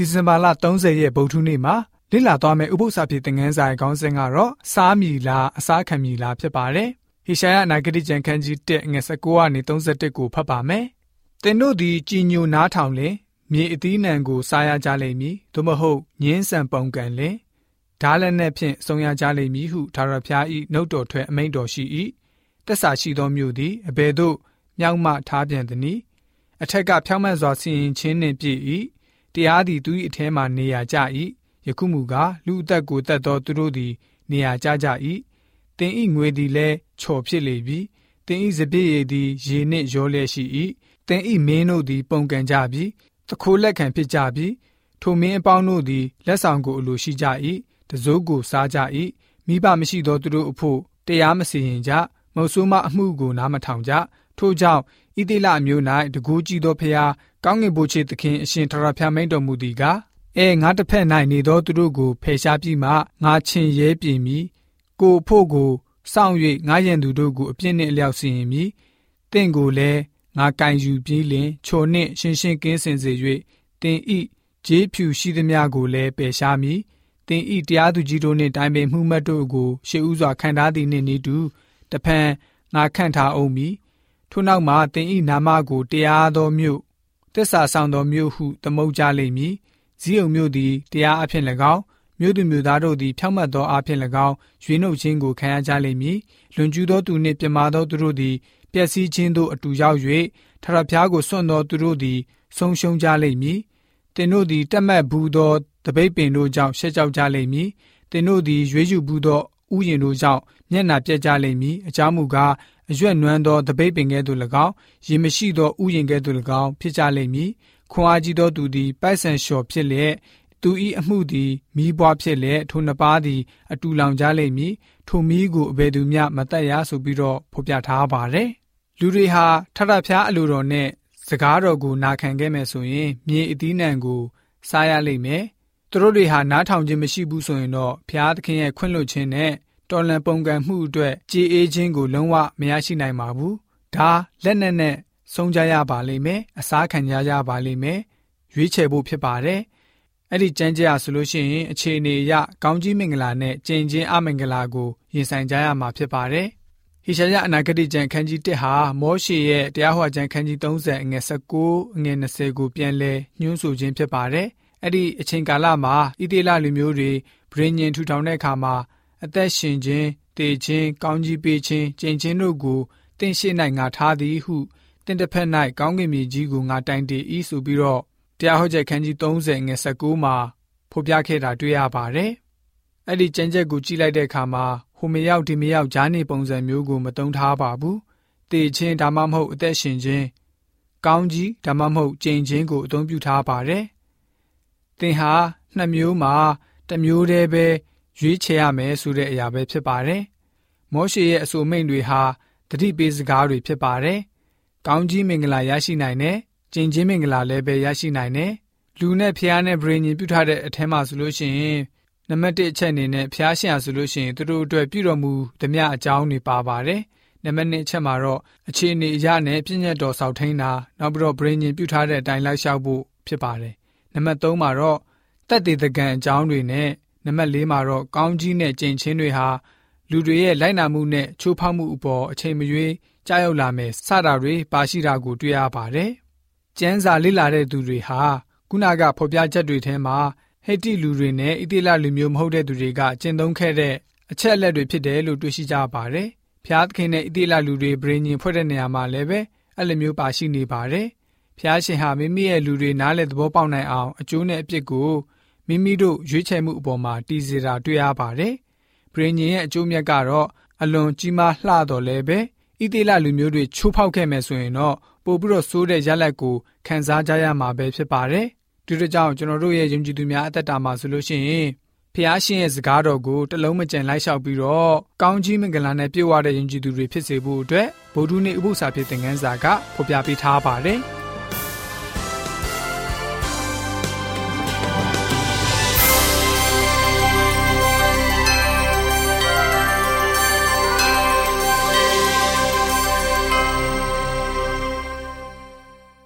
ဒီဇင်ဘာလ30ရက်ဗုဒ္ဓနေ့မှာလေ့လာသွားမယ့်ဥပုသ္စာဖြစ်တဲ့ငန်းစာရဲ့ခေါင်းစဉ်ကတော့စားမီလားအစားခံမီလားဖြစ်ပါတယ်။ဟေရှာယနာဂတိကျမ်းခန်းကြီး1ငွေ19ကနေ31ကိုဖတ်ပါမယ်။သင်တို့သည်ကြည်ညိုနားထောင်လင်မြေအသီးနှံကိုစားရကြလိမ့်မည်။သို့မဟုတ်ညင်းဆန်ပုံကန်လင်ဓာလည်းနဲ့ဖြင့်ဆုံးရကြလိမ့်မည်ဟုသာရဖျားဤနှုတ်တော်ထွက်အမိန့်တော်ရှိ၏။တက်စာရှိသောမြို့သည်အဘယ်သို့မြောက်မှထားပြန်သည်နည်း။အထက်ကဖြောင်းမှန်စွာစီရင်ခြင်းနှင့်ပြည့်၏။ တရားသည်သူ၏အထဲမှနေရာကျ၏။ယခုမူကားလူအသက်ကိုတတ်သောသူတို့သည် နေရာကျကြ၏။တင်ဤငွေသည်လည်းချော်ဖြစ်လေပြီ။တင်ဤစပြည့်ရည်သည်ရေနှင့်ရောလျက်ရှိ၏။တင်ဤမင်းတို့သည်ပုံကန်ကြပြီ။တခိုးလက်ခံဖြစ်ကြပြီ။ထိုမင်းအပေါင်းတို့သည်လက်ဆောင်ကိုအလိုရှိကြ၏။တစိုးကိုစားကြ၏။မိဘမရှိသောသူတို့အဖို့တရားမစီရင်ကြ။မုတ်ဆိုးမအမှုကိုနားမထောင်ကြ။ ထို့ကြောင့်ဣတိလအမျိုး၌တကူးကြည့်သောဖျားကောင်းငင်ဘုချေသခင်အရှင်ထရဖျားမိန်တော်မူသည်ကအဲငါတစ်ဖက်၌နေသောသူတို့ကိုဖယ်ရှားပြီးမှငါချင်းရဲပြင်မည်ကိုဖို့ကိုစောင့်၍ငါရန်သူတို့ကိုအပြစ်နှင့်အလျောက်စီရင်မည်တင့်ကိုလည်းငါကင်ယူပြီးလင်ချိုနှင့်ရှင်းရှင်းကင်းစင်စေ၍တင်ဤဂျေးဖြူရှိသမျှကိုလည်းပယ်ရှားမည်တင်ဤတရားသူကြီးတို့နှင့်တိုင်ပင်မှုမှတ်တို့ကိုရှေးဥစွာခံထားသည်နှင့်ဤတူတဖန်ငါခန့်ထားအောင်မည် ထို့နောက်မှာတင်ဤနာမကိုတရားသောမြို့တစ္ဆာဆောင်သောမြို့ဟုသမုတ်ကြလိမ့်မည်ဇီးုံမြို့သည်တရားအဖြစ်၎င်းမြို့သူမြို့သားတို့သည်ဖြောင့်မတ်သောအဖြစ်၎င်းရွေးနှုတ်ခြင်းကိုခံရကြလိမ့်မည်လွန်ကျူးသောသူနှင့်ပြမာသောသူတို့သည်ပျက်စီးခြင်းသို့အတူရောက်၍ထရဖျားကိုစွန့်သောသူတို့သည်ဆုံးရှုံးကြလိမ့်မည်တင်တို့သည်တက်မတ်ဘူးသောတပိတ်ပင်တို့ကြောင့်ရှက်ကြောက်ကြလိမ့်မည်တင်တို့သည်ရွေးယူဘူးသောဥယျင်တို့ကြောင့်မျက်နာပြက်ကြလိမ့်မည်အကြောင်းမူကား အရွက်နွမ်းသောတပိတ်ပင်ကဲ့သို့၎င်းရေမရှိသောဥယျင်ကဲ့သို့၎င်းဖြစ်ကြလိမ့်မည်ခွန်အားကြီးသောသူသည်ပိုက်ဆံလျှော်ဖြစ်လျက်သူ၏အမှုသည်မိဘွားဖြစ်လျက်ထိုနှစ်ပါးသည်အတူလောင်ကြလိမ့်မည်ထိုမိကိုအဘယ်သူမျှမတတ်ရဆိုပြီးတော့ဖော်ပြထားပါတယ်လူတွေဟာထထဖျားအလိုတော်နဲ့စကားတော်ကိုနာခံခဲ့မယ်ဆိုရင်မြေအသီးနှံကိုစားရလိမ့်မယ်သူတို့တွေဟာနားထောင်ခြင်းမရှိဘူးဆိုရင်တော့ဖျားသခင်ရဲ့ခွင့်လွှတ်ခြင်းနဲ့ တော်လန်ပုံကံမှုအတွက်ကြေးအေးခြင်းကိုလုံးဝမရရှိနိုင်ပါဘူးဒါလက်နဲ့နဲ့ဆုံးကြရပါလိမ့်မယ်အစားခံကြရပါလိမ့်မယ်ရွေးချယ်ဖို့ဖြစ်ပါတယ်အဲ့ဒီကြမ်းကြရဆိုလို့ရှိရင်အခြေအနေအရကောင်းကြီးမင်္ဂလာနဲ့ကျင့်ချင်းအမင်္ဂလာကိုရင်ဆိုင်ကြရမှာဖြစ်ပါတယ်ဟေရှာယအနာဂတိကျမ်းခန်းကြီး1ဟာမောရှေရဲ့တရားဟောကျမ်းခန်းကြီး30အငယ်19အငယ်20ကိုပြန်လည်ညွှန်းဆိုခြင်းဖြစ်ပါတယ်အဲ့ဒီအချိန်ကာလမှာဣသေလလူမျိုးတွေဗြိညင်ထူထောင်တဲ့အခါမှာ အသက်ရှင်ခြင်းတည်ခြင်းကောင်းကြီးပေးခြင်းကျင့်ခြင်းတို့ကိုတင့်ရှိနိုင်ငါထားသည်ဟုတင့်တစ်ဖက်၌ကောင်းကင်မြေကြီးကိုငါတိုင်တည်ဤဆိုပြီးတော့တရားဟောချက်ခန်းကြီး30ငွေ19မှာဖော်ပြခဲ့တာတွေ့ရပါတယ်။အဲ့ဒီကျမ်းချက်ကိုကြည့်လိုက်တဲ့အခါမှာဟိုမရောက်ဒီမရောက်ဂျားနေပုံစံမျိုးကိုမတုံးထားပါဘူး။တည်ခြင်းဒါမှမဟုတ်အသက်ရှင်ခြင်းကောင်းကြီးဒါမှမဟုတ်ကျင့်ခြင်းကိုအသုံးပြုထားပါတယ်။သင်ဟာနှစ်မျိုးမှာတစ်မျိုးတည်းပဲ ရွေးချယ်ရမယ်ဆိုတဲ့အရာပဲဖြစ်ပါတယ်။မောရှေရဲ့အဆိုမိန့်တွေဟာတတိပေးစကားတွေဖြစ်ပါတယ်။ကောင်းကြီးမင်္ဂလာရရှိနိုင်တဲ့ကျင့်ချင်းမင်္ဂလာလည်းပဲရရှိနိုင်တယ်။လူနဲ့ဖျားနဲ့ဗြိဉ္ဉ်ပြုထားတဲ့အထဲမှာဆိုလို့ရှိရင်နံပါတ်1အချက်အနေနဲ့ဖျားရှင်ဟာဆိုလို့ရှိရင်သူတို့အတွက်ပြုတော်မူသမျှအကြောင်းတွေပါပါတယ်။နံပါတ်2အချက်မှာတော့အခြေအနေအရနဲ့ပြည့်ညတ်တော်ဆောက်ထိန်တာနောက်ပြီးတော့ဗြိဉ္ဉ်ပြုထားတဲ့အတိုင်းလိုက်လျှောက်ဖို့ဖြစ်ပါတယ်။နံပါတ်3မှာတော့တက်တည်တကံအကြောင်းတွေနဲ့ နံပါတ်၄မှာတော့ကောင်းကြီးနဲ့ကြင်ချင်းတွေဟာလူတွေရဲ့လိုက်နာမှုနဲ့ချိုးဖောက်မှုအပေါ်အချိန်မရွေးကြားရောက်လာမယ်စတာတွေပါရှိတာကိုတွေ့ရပါတယ်။ကျမ်းစာလေ့လာတဲ့သူတွေဟာခုနကဖော်ပြချက်တွေထဲမှာဟေတိလူတွေနဲ့ဣတိလလူမျိုးမဟုတ်တဲ့သူတွေကကျင့်သုံးခဲ့တဲ့အချက်အလက်တွေဖြစ်တယ်လို့တွေ့ရှိကြပါတယ်။ဖျားသခင်နဲ့ဣတိလလူတွေပြည်ညင်ဖွဲ့တဲ့နေရာမှာလည်းပဲအဲ့လိုမျိုးပါရှိနေပါတယ်။ဖျားရှင်ဟာမိမိရဲ့လူတွေနားလည်သဘောပေါက်နိုင်အောင်အကျိုးနဲ့အပြစ်ကို မိမိတို့ရွေးချယ်မှုအပေါ်မှာတည်စေတာတွေ့ရပါတယ်။ပြည်ညင်ရဲ့အကျိုးမြတ်ကတော့အလွန်ကြီးမားလှတော်လဲပဲဣတိလလူမျိုးတွေချိုးဖောက်ခဲ့မယ်ဆိုရင်တော့ပို့ပြီးတော့ဆိုးတဲ့ရလဒ်ကိုခံစားကြရမှာပဲဖြစ်ပါတယ်။ဒီလိုကြောင့်ကျွန်တော်တို့ရဲ့ယုံကြည်သူများအသက်တာမှာဆိုလို့ရှိရင်ဖျားရှင်ရဲ့စကားတော်ကိုတလုံးမကြံလိုက်လျှောက်ပြီးတော့ကောင်းကြီးမင်္ဂလာနဲ့ပြည့်ဝတဲ့ယုံကြည်သူတွေဖြစ်စေဖို့အတွက်ဗုဒ္ဓနေ့ဥပုသ္စာဖြစ်တဲ့ငန်းစာကဖော်ပြပေးထားပါတယ်။